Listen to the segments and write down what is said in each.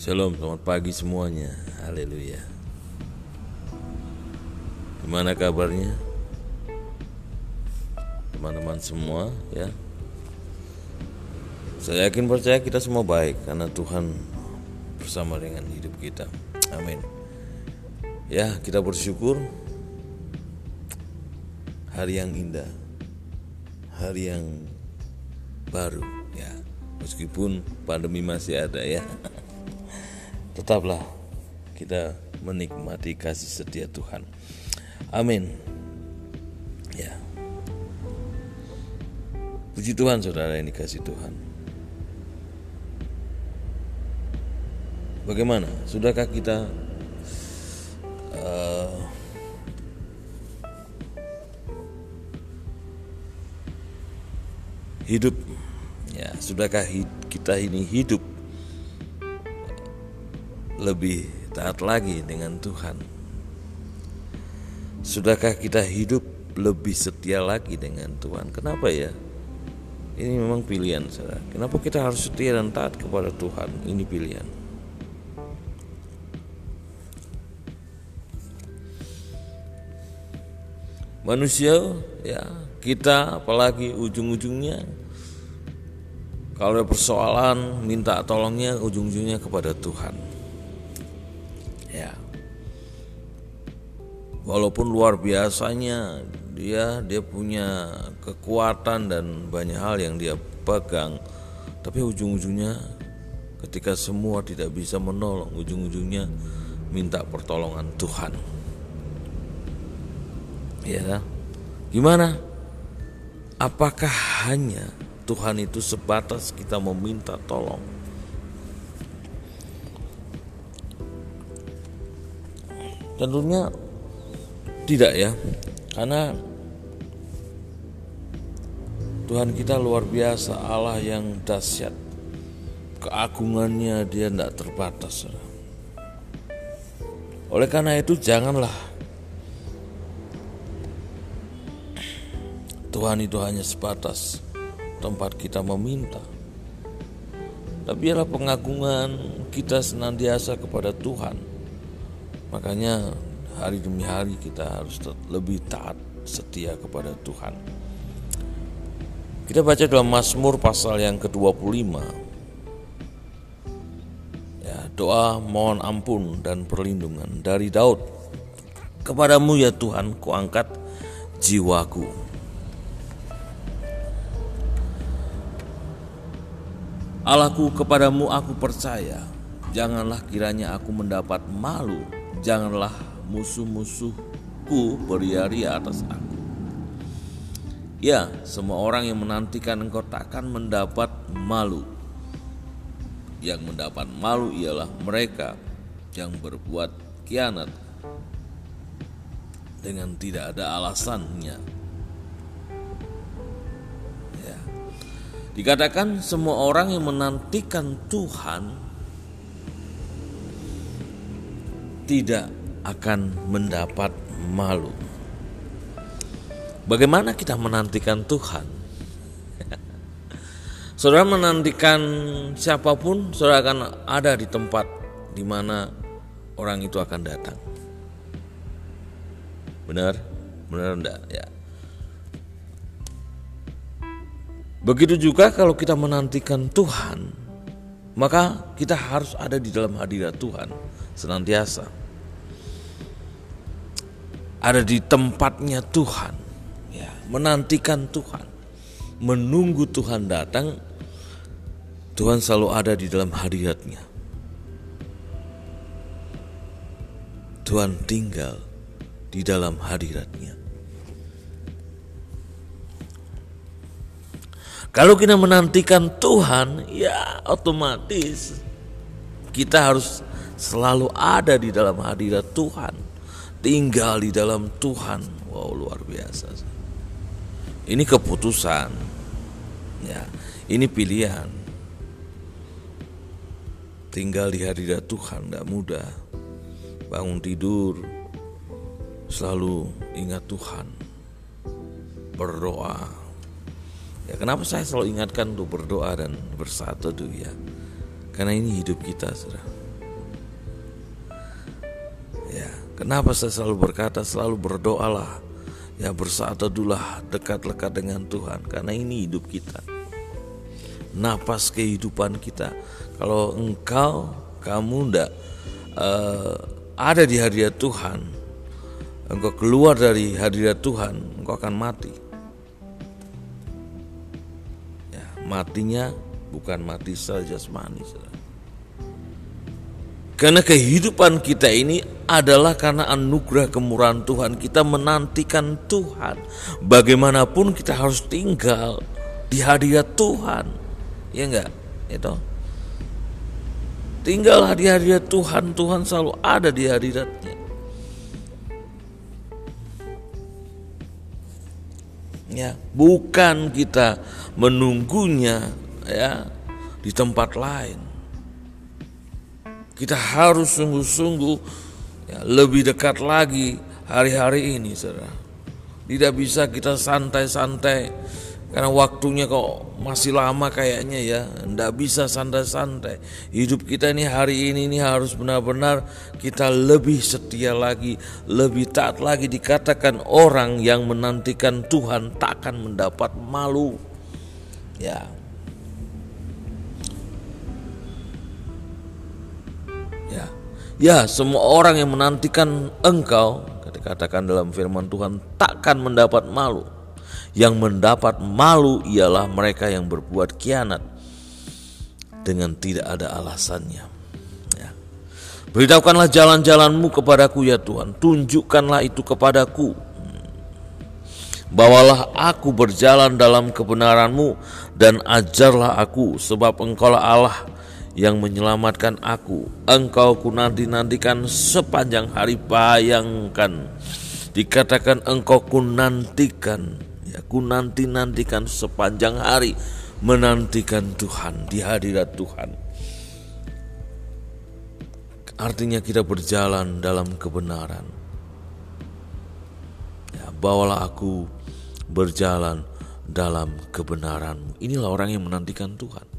Shalom, selamat pagi semuanya. Haleluya. Gimana kabarnya? Teman-teman semua ya. Saya yakin percaya kita semua baik karena Tuhan bersama dengan hidup kita. Amin. Ya, kita bersyukur hari yang indah. Hari yang baru ya. Meskipun pandemi masih ada ya. Tetaplah kita menikmati kasih setia Tuhan. Amin. Ya. Puji Tuhan saudara yang dikasih Tuhan. Bagaimana? Sudahkah kita uh, hidup? Ya, sudahkah kita ini hidup lebih taat lagi dengan Tuhan? Sudahkah kita hidup lebih setia lagi dengan Tuhan? Kenapa ya? Ini memang pilihan, saudara. Kenapa kita harus setia dan taat kepada Tuhan? Ini pilihan. Manusia, ya kita apalagi ujung-ujungnya kalau ada persoalan minta tolongnya ujung-ujungnya kepada Tuhan. Walaupun luar biasanya dia dia punya kekuatan dan banyak hal yang dia pegang, tapi ujung-ujungnya ketika semua tidak bisa menolong, ujung-ujungnya minta pertolongan Tuhan. Ya. Gimana? Apakah hanya Tuhan itu sebatas kita meminta tolong? Tentunya tidak ya, karena Tuhan kita luar biasa, Allah yang dahsyat, keagungannya dia tidak terbatas. Oleh karena itu janganlah Tuhan itu hanya sebatas tempat kita meminta. Tapi biarlah pengagungan kita senantiasa kepada Tuhan Makanya hari demi hari kita harus lebih taat setia kepada Tuhan. Kita baca dalam Mazmur pasal yang ke-25. Ya, doa mohon ampun dan perlindungan dari Daud. Kepadamu ya Tuhan, kuangkat jiwaku. Allahku kepadamu aku percaya, janganlah kiranya aku mendapat malu janganlah musuh-musuhku beriari atas aku. Ya, semua orang yang menantikan engkau takkan mendapat malu. Yang mendapat malu ialah mereka yang berbuat kianat dengan tidak ada alasannya. Ya. Dikatakan semua orang yang menantikan Tuhan tidak akan mendapat malu. Bagaimana kita menantikan Tuhan? saudara menantikan siapa pun, saudara akan ada di tempat di mana orang itu akan datang. Benar? Benar enggak? Ya. Begitu juga kalau kita menantikan Tuhan, maka kita harus ada di dalam hadirat Tuhan senantiasa ada di tempatnya Tuhan, ya, menantikan Tuhan, menunggu Tuhan datang. Tuhan selalu ada di dalam hadiratnya. Tuhan tinggal di dalam hadiratnya. Kalau kita menantikan Tuhan, ya otomatis kita harus selalu ada di dalam hadirat Tuhan tinggal di dalam Tuhan. Wow, luar biasa. Ini keputusan. Ya, ini pilihan. Tinggal di hadirat Tuhan tidak mudah. Bangun tidur selalu ingat Tuhan. Berdoa. Ya, kenapa saya selalu ingatkan untuk berdoa dan bersatu tuh ya? Karena ini hidup kita, Saudara. Kenapa saya selalu berkata selalu berdoalah ya bersaat teduhlah dekat-dekat dengan Tuhan karena ini hidup kita. Napas kehidupan kita. Kalau engkau kamu ndak uh, ada di hadirat Tuhan, engkau keluar dari hadirat Tuhan, engkau akan mati. Ya, matinya bukan mati saja jasmani. Karena kehidupan kita ini adalah karena anugerah kemurahan Tuhan. Kita menantikan Tuhan. Bagaimanapun kita harus tinggal di hadirat Tuhan. Ya enggak? Itu. Tinggallah di hadirat Tuhan. Tuhan selalu ada di hadiratnya. Ya, bukan kita menunggunya ya di tempat lain kita harus sungguh-sungguh ya, lebih dekat lagi hari-hari ini, saudara. Tidak bisa kita santai-santai karena waktunya kok masih lama kayaknya ya. Tidak bisa santai-santai. Hidup kita ini hari ini ini harus benar-benar kita lebih setia lagi, lebih taat lagi. Dikatakan orang yang menantikan Tuhan takkan mendapat malu. Ya, Ya, ya semua orang yang menantikan engkau, dikatakan dalam firman Tuhan, takkan mendapat malu. Yang mendapat malu ialah mereka yang berbuat kianat dengan tidak ada alasannya. Ya. Beritahukanlah jalan-jalanmu kepadaku ya Tuhan, tunjukkanlah itu kepadaku. Bawalah aku berjalan dalam kebenaranmu dan ajarlah aku sebab engkaulah Allah yang menyelamatkan aku. Engkau ku nanti-nantikan sepanjang hari bayangkan. Dikatakan engkau ku nantikan, ya ku nanti-nantikan sepanjang hari menantikan Tuhan di hadirat Tuhan. Artinya kita berjalan dalam kebenaran. Ya, bawalah aku berjalan dalam kebenaranmu. Inilah orang yang menantikan Tuhan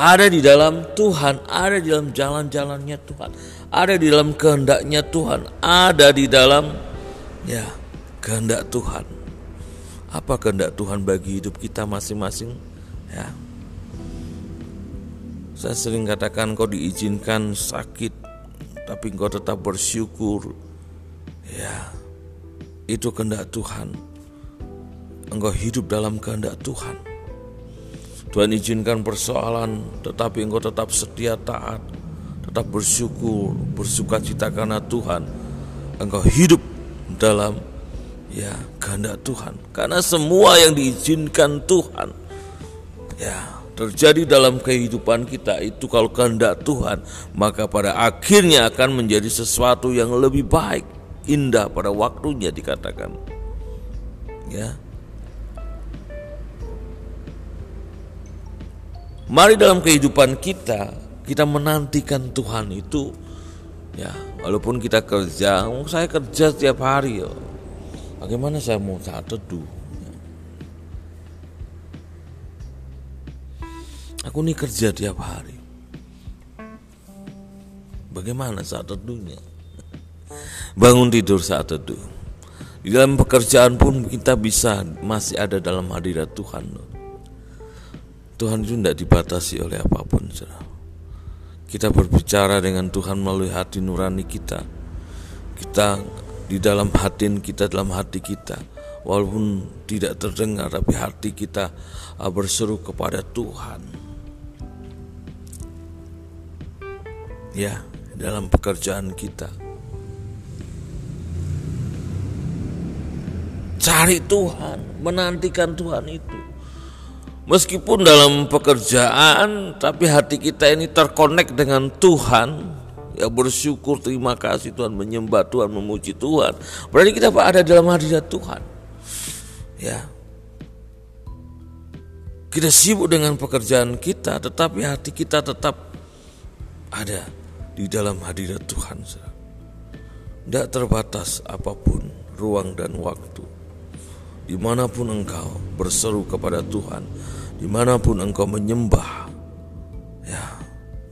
ada di dalam Tuhan, ada di dalam jalan-jalannya Tuhan, ada di dalam kehendaknya Tuhan, ada di dalam ya kehendak Tuhan. Apa kehendak Tuhan bagi hidup kita masing-masing? Ya. Saya sering katakan kau diizinkan sakit tapi engkau tetap bersyukur. Ya. Itu kehendak Tuhan. Engkau hidup dalam kehendak Tuhan. Tuhan izinkan persoalan, tetapi engkau tetap setia taat, tetap bersyukur, bersuka cita karena Tuhan. Engkau hidup dalam ya kehendak Tuhan. Karena semua yang diizinkan Tuhan ya terjadi dalam kehidupan kita itu kalau kehendak Tuhan, maka pada akhirnya akan menjadi sesuatu yang lebih baik, indah pada waktunya dikatakan. Ya, Mari dalam kehidupan kita kita menantikan Tuhan itu ya walaupun kita kerja, saya kerja setiap hari ya. Bagaimana saya mau saat teduh? Aku nih kerja tiap hari. Bagaimana saat teduhnya? Bangun tidur saat teduh. Di dalam pekerjaan pun kita bisa masih ada dalam hadirat Tuhan. Loh. Tuhan itu tidak dibatasi oleh apa pun. Saudara. Kita berbicara dengan Tuhan melalui hati nurani kita. Kita di dalam hati kita, dalam hati kita. Walaupun tidak terdengar, tapi hati kita uh, berseru kepada Tuhan. Ya, dalam pekerjaan kita. Cari Tuhan, menantikan Tuhan itu. Meskipun dalam pekerjaan, tapi hati kita ini terkonek dengan Tuhan, ya bersyukur, terima kasih Tuhan, menyembah Tuhan, memuji Tuhan. Berarti kita ada dalam hadirat Tuhan. Ya. Kita sibuk dengan pekerjaan kita, tetapi hati kita tetap ada di dalam hadirat Tuhan. Tidak terbatas apa pun ruang dan waktu. Di mana pun engkau berseru kepada Tuhan, di mana pun engkau menyembah ya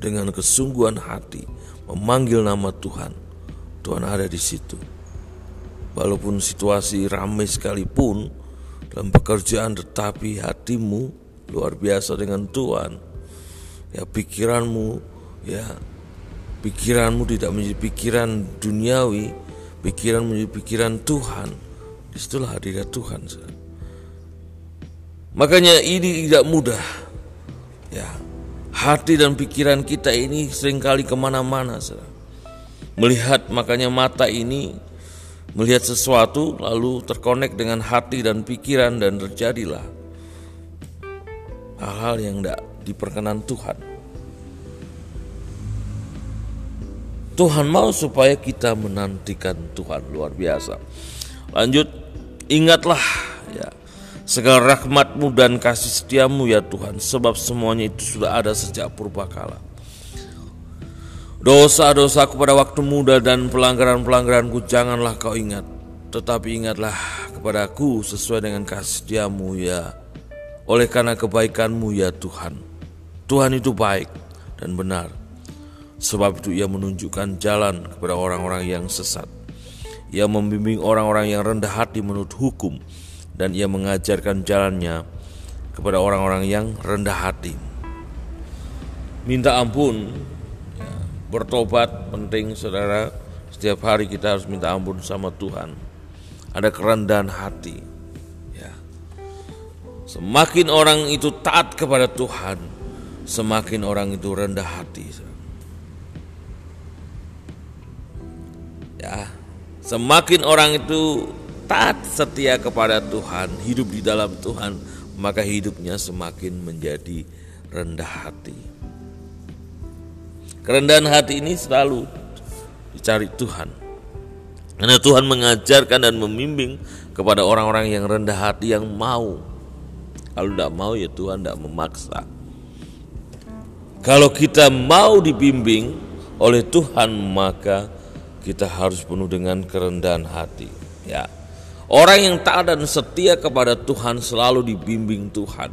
dengan kesungguhan hati memanggil nama Tuhan Tuhan ada di situ. Walaupun situasi ramai sekalipun dalam pekerjaan tetapi hatimu luar biasa dengan Tuhan. Ya pikiranmu ya pikiranmu tidak menjadi pikiran duniawi, pikiran menjadi pikiran Tuhan. Di situlah hadirat Tuhan. Makanya ini tidak mudah. Ya, hati dan pikiran kita ini sering kali ke mana-mana. Melihat makanya mata ini melihat sesuatu lalu terkonek dengan hati dan pikiran dan terjadilah hal-hal yang tidak diperkenan Tuhan. Tuhan mau supaya kita menantikan Tuhan luar biasa. Lanjut, ingatlah ya segala rahmatmu dan kasih setiamu ya Tuhan, sebab semuanya itu sudah ada sejak purbakala. Dosa-dosaku pada waktu muda dan pelanggaran-pelanggaranku janganlah kau ingat, tetapi ingatlah kepadaku sesuai dengan kasih setiamu ya, oleh karena kebaikanmu ya Tuhan. Tuhan itu baik dan benar Sebab itu ia menunjukkan jalan kepada orang-orang yang sesat. Ia membimbing orang-orang yang rendah hati menurut hukum dan ia mengajarkan jalannya kepada orang-orang yang rendah hati. Minta ampun, ya, bertobat penting saudara. Setiap hari kita harus minta ampun sama Tuhan. Ada kerendahan hati. Ya. Semakin orang itu taat kepada Tuhan, semakin orang itu rendah hati. Ya, semakin orang itu taat setia kepada Tuhan, hidup di dalam Tuhan, maka hidupnya semakin menjadi rendah hati. Kerendahan hati ini selalu dicari Tuhan. Karena Tuhan mengajarkan dan membimbing kepada orang-orang yang rendah hati yang mau. Kalau tidak mau ya Tuhan tidak memaksa. Kalau kita mau dibimbing oleh Tuhan maka kita harus penuh dengan kerendahan hati. Ya. Orang yang taat dan setia kepada Tuhan selalu dibimbing Tuhan,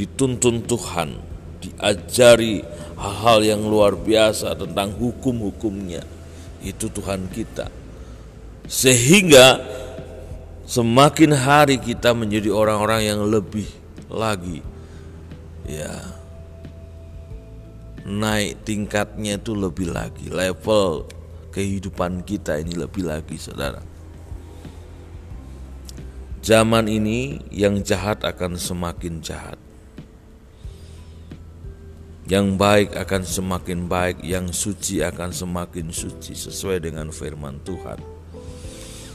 dituntun Tuhan, diajari hal-hal yang luar biasa tentang hukum-hukumnya. Itu Tuhan kita. Sehingga semakin hari kita menjadi orang-orang yang lebih lagi ya naik tingkatnya itu lebih lagi level kehidupan kita ini lebih lagi saudara. Zaman ini yang jahat akan semakin jahat. Yang baik akan semakin baik, yang suci akan semakin suci sesuai dengan firman Tuhan.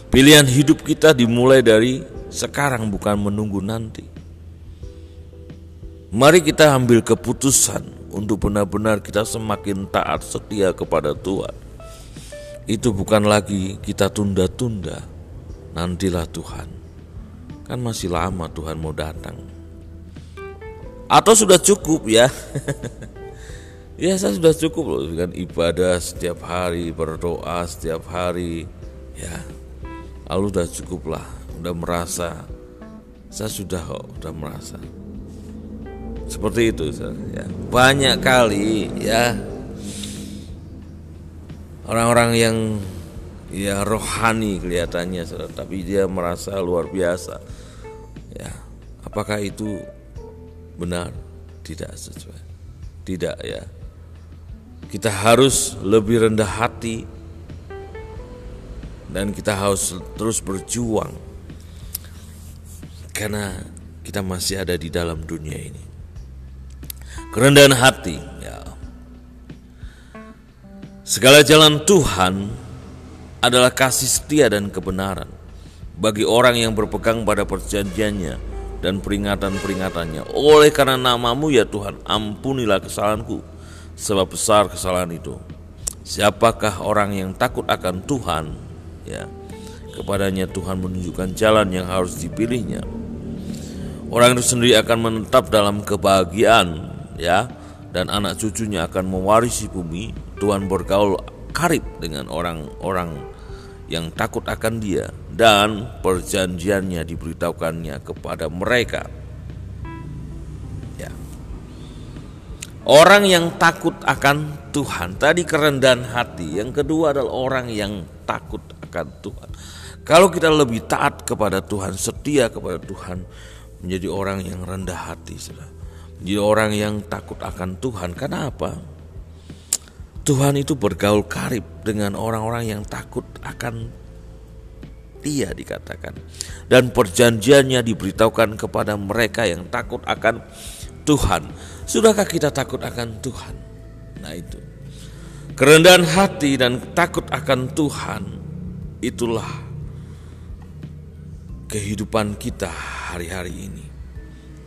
Pilihan hidup kita dimulai dari sekarang bukan menunggu nanti. Mari kita ambil keputusan untuk benar-benar kita semakin taat setia kepada Tuhan itu bukan lagi kita tunda-tunda. Nantilah Tuhan. Kan masih lama Tuhan mau datang. Atau sudah cukup ya. ya saya sudah cukup loh dengan ibadah setiap hari, berdoa setiap hari. Ya. Lalu sudah cukup lah, udah merasa saya sudah kok udah merasa seperti itu ya. banyak kali ya orang-orang yang ya rohani kelihatannya tapi dia merasa luar biasa. Ya apakah itu benar? Tidak sesuai tidak ya. Kita harus lebih rendah hati dan kita harus terus berjuang. Karena kita masih ada di dalam dunia ini. Kerendahan hati ya. Segala jalan Tuhan adalah kasih setia dan kebenaran bagi orang yang berpegang pada perjanjiannya dan peringatan-peringatannya. Oleh karena namamu ya Tuhan, ampunilah kesalahanku, sebab besar kesalahan itu. Siapakah orang yang takut akan Tuhan? Ya, kepadanya Tuhan menunjukkan jalan yang harus dipilihnya. Orang itu sendiri akan menetap dalam kebahagiaan, ya, dan anak cucunya akan mewarisi bumi Tuhan bergaul karib dengan orang-orang yang takut akan dia dan perjanjiannya diberitahukannya kepada mereka. Ya. Orang yang takut akan Tuhan. Tadi kerendahan hati. Yang kedua adalah orang yang takut akan Tuhan. Kalau kita lebih taat kepada Tuhan, setia kepada Tuhan, menjadi orang yang rendah hati, menjadi orang yang takut akan Tuhan. Kenapa? Tuhan itu bergaul karib dengan orang-orang yang takut akan dia dikatakan. Dan perjanjiannya diberitahukan kepada mereka yang takut akan Tuhan. Sudahkah kita takut akan Tuhan? Nah itu. Kerendahan hati dan takut akan Tuhan itulah kehidupan kita hari-hari ini.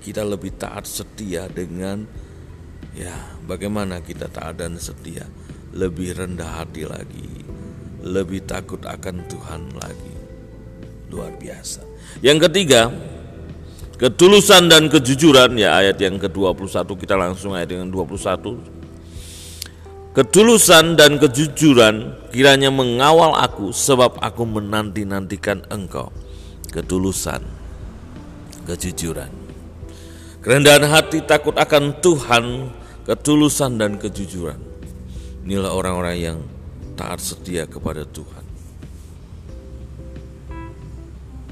Kita lebih taat setia dengan ya bagaimana kita taat dan setia. Lebih rendah hati lagi, lebih takut akan Tuhan lagi. Luar biasa. Yang ketiga, ketulusan dan kejujuran ya ayat yang ke-21 kita langsung ayat yang 21 Ketulusan dan kejujuran kiranya mengawal aku sebab aku menanti-nantikan engkau. Ketulusan, kejujuran. Kerendahan hati takut akan Tuhan, ketulusan dan kejujuran. Inilah orang-orang yang taat setia kepada Tuhan.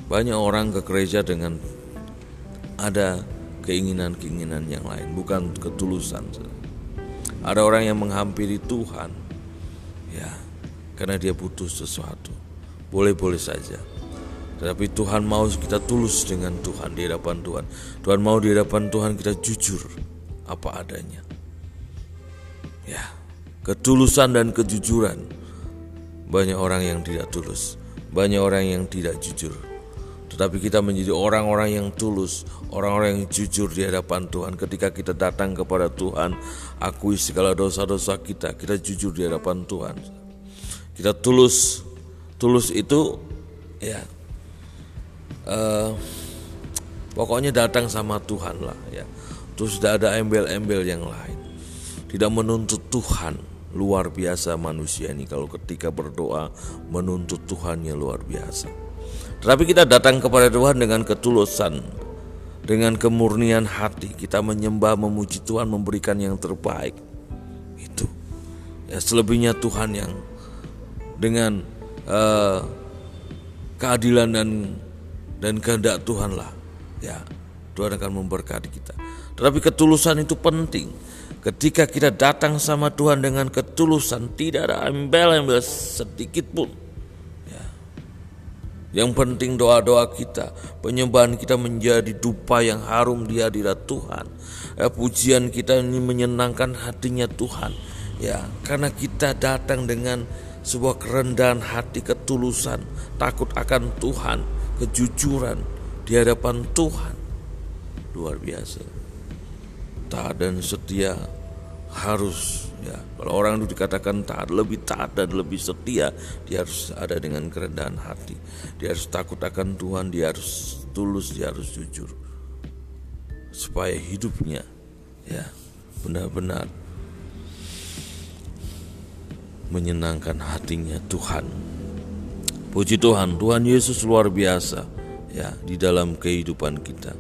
Banyak orang ke gereja dengan ada keinginan-keinginan yang lain, bukan ketulusan. Ada orang yang menghampiri Tuhan, ya, karena dia butuh sesuatu. Boleh-boleh saja. Tetapi Tuhan mau kita tulus dengan Tuhan di hadapan Tuhan. Tuhan mau di hadapan Tuhan kita jujur apa adanya. Ya, ketulusan dan kejujuran. Banyak orang yang tidak tulus, banyak orang yang tidak jujur. Tetapi kita menjadi orang-orang yang tulus, orang-orang yang jujur di hadapan Tuhan. Ketika kita datang kepada Tuhan, akui segala dosa-dosa kita, kita jujur di hadapan Tuhan. Kita tulus, tulus itu ya, uh, pokoknya datang sama Tuhan lah ya. Terus tidak ada embel-embel yang lain. Tidak menuntut Tuhan luar biasa manusia ini kalau ketika berdoa menuntut Tuhannya luar biasa. Tetapi kita datang kepada Tuhan dengan ketulusan, dengan kemurnian hati. Kita menyembah, memuji Tuhan, memberikan yang terbaik. Itu. Ya selebihnya Tuhan yang dengan uh, keadilan dan dan kehendak Tuhan lah. Ya, Tuhan akan memberkati kita. Tetapi ketulusan itu penting. Ketika kita datang sama Tuhan dengan ketulusan, tidak ada embel-embel sedikit pun yang penting doa-doa kita, penyembahan kita menjadi dupa yang harum di hadirat Tuhan. Ya, pujian kita ini menyenangkan hatinya Tuhan. Ya, karena kita datang dengan sebuah kerendahan hati, ketulusan, takut akan Tuhan, kejujuran di hadapan Tuhan. Luar biasa. Taat dan setia harus Ya, kalau orang itu dikatakan taat, lebih taat dan lebih setia, dia harus ada dengan kerendahan hati. Dia harus takut akan Tuhan, dia harus tulus, dia harus jujur. Supaya hidupnya ya benar-benar menyenangkan hatinya Tuhan. Puji Tuhan, Tuhan Yesus luar biasa ya di dalam kehidupan kita.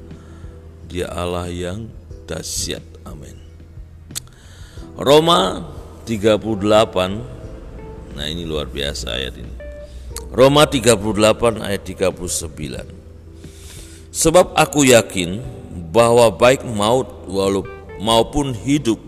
Dia Allah yang dahsyat. Amin. Roma 38 Nah ini luar biasa ayat ini Roma 38 ayat 39 Sebab aku yakin bahwa baik maut maupun hidup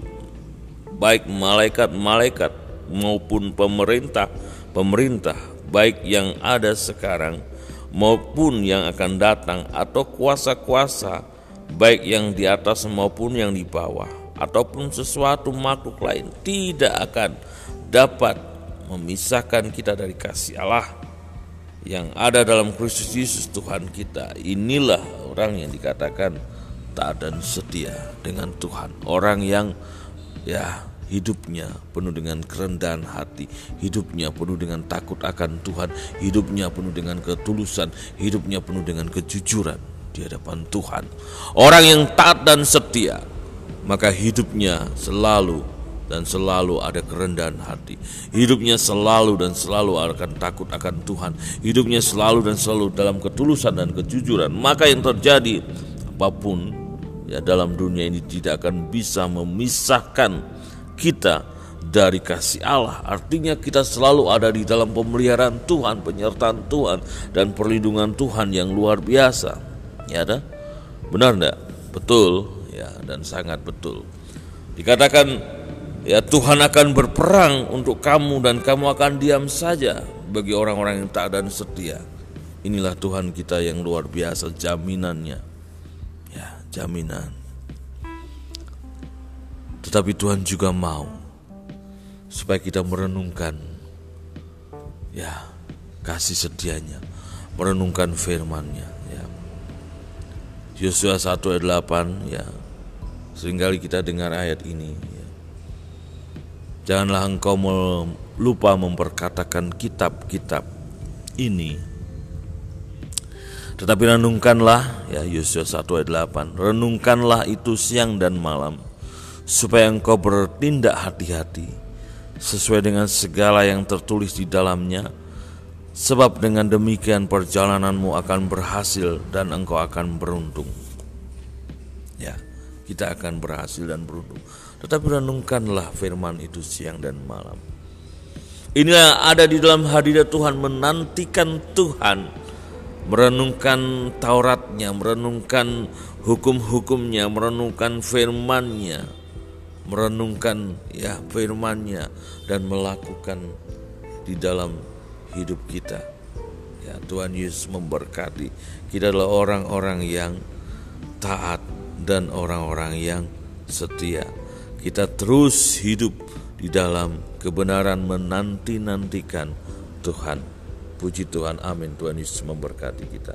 Baik malaikat-malaikat maupun pemerintah-pemerintah Baik yang ada sekarang maupun yang akan datang Atau kuasa-kuasa baik yang di atas maupun yang di bawah ataupun sesuatu makhluk lain tidak akan dapat memisahkan kita dari kasih Allah yang ada dalam Kristus Yesus Tuhan kita. Inilah orang yang dikatakan tak dan setia dengan Tuhan. Orang yang ya hidupnya penuh dengan kerendahan hati, hidupnya penuh dengan takut akan Tuhan, hidupnya penuh dengan ketulusan, hidupnya penuh dengan kejujuran di hadapan Tuhan. Orang yang taat dan setia maka hidupnya selalu dan selalu ada kerendahan hati. Hidupnya selalu dan selalu akan takut akan Tuhan. Hidupnya selalu dan selalu dalam ketulusan dan kejujuran. Maka yang terjadi apa pun ya dalam dunia ini tidak akan bisa memisahkan kita dari kasih Allah. Artinya kita selalu ada di dalam pemeliharaan Tuhan, penyertaan Tuhan dan perlindungan Tuhan yang luar biasa. Ya ada? Benar enggak? Betul ya dan sangat betul. Dikatakan ya Tuhan akan berperang untuk kamu dan kamu akan diam saja bagi orang-orang yang tak dan setia. Inilah Tuhan kita yang luar biasa jaminannya jaminan. Tetapi Tuhan juga mau supaya kita merenungkan ya kasih setianya, merenungkan firman-Nya ya. Yosua 1 ayat 8 ya. Seringkali kita dengar ayat ini ya. Janganlah engkau lupa memperkatakan kitab-kitab ini tetapi renungkanlah, ya Yosua 1 ayat 8, renungkanlah itu siang dan malam, supaya engkau bertindak hati-hati, sesuai dengan segala yang tertulis di dalamnya, sebab dengan demikian perjalananmu akan berhasil dan engkau akan beruntung. Ya, kita akan berhasil dan beruntung. Tetapi renungkanlah firman itu siang dan malam. Inilah ada di dalam hadirat Tuhan menantikan Tuhan merenungkan Tauratnya, merenungkan hukum-hukumnya, merenungkan firmannya, merenungkan ya firmannya dan melakukan di dalam hidup kita. Ya Tuhan Yesus memberkati kita adalah orang-orang yang taat dan orang-orang yang setia. Kita terus hidup di dalam kebenaran menanti-nantikan Tuhan. Puji Tuhan, amin. Tuhan Yesus memberkati kita.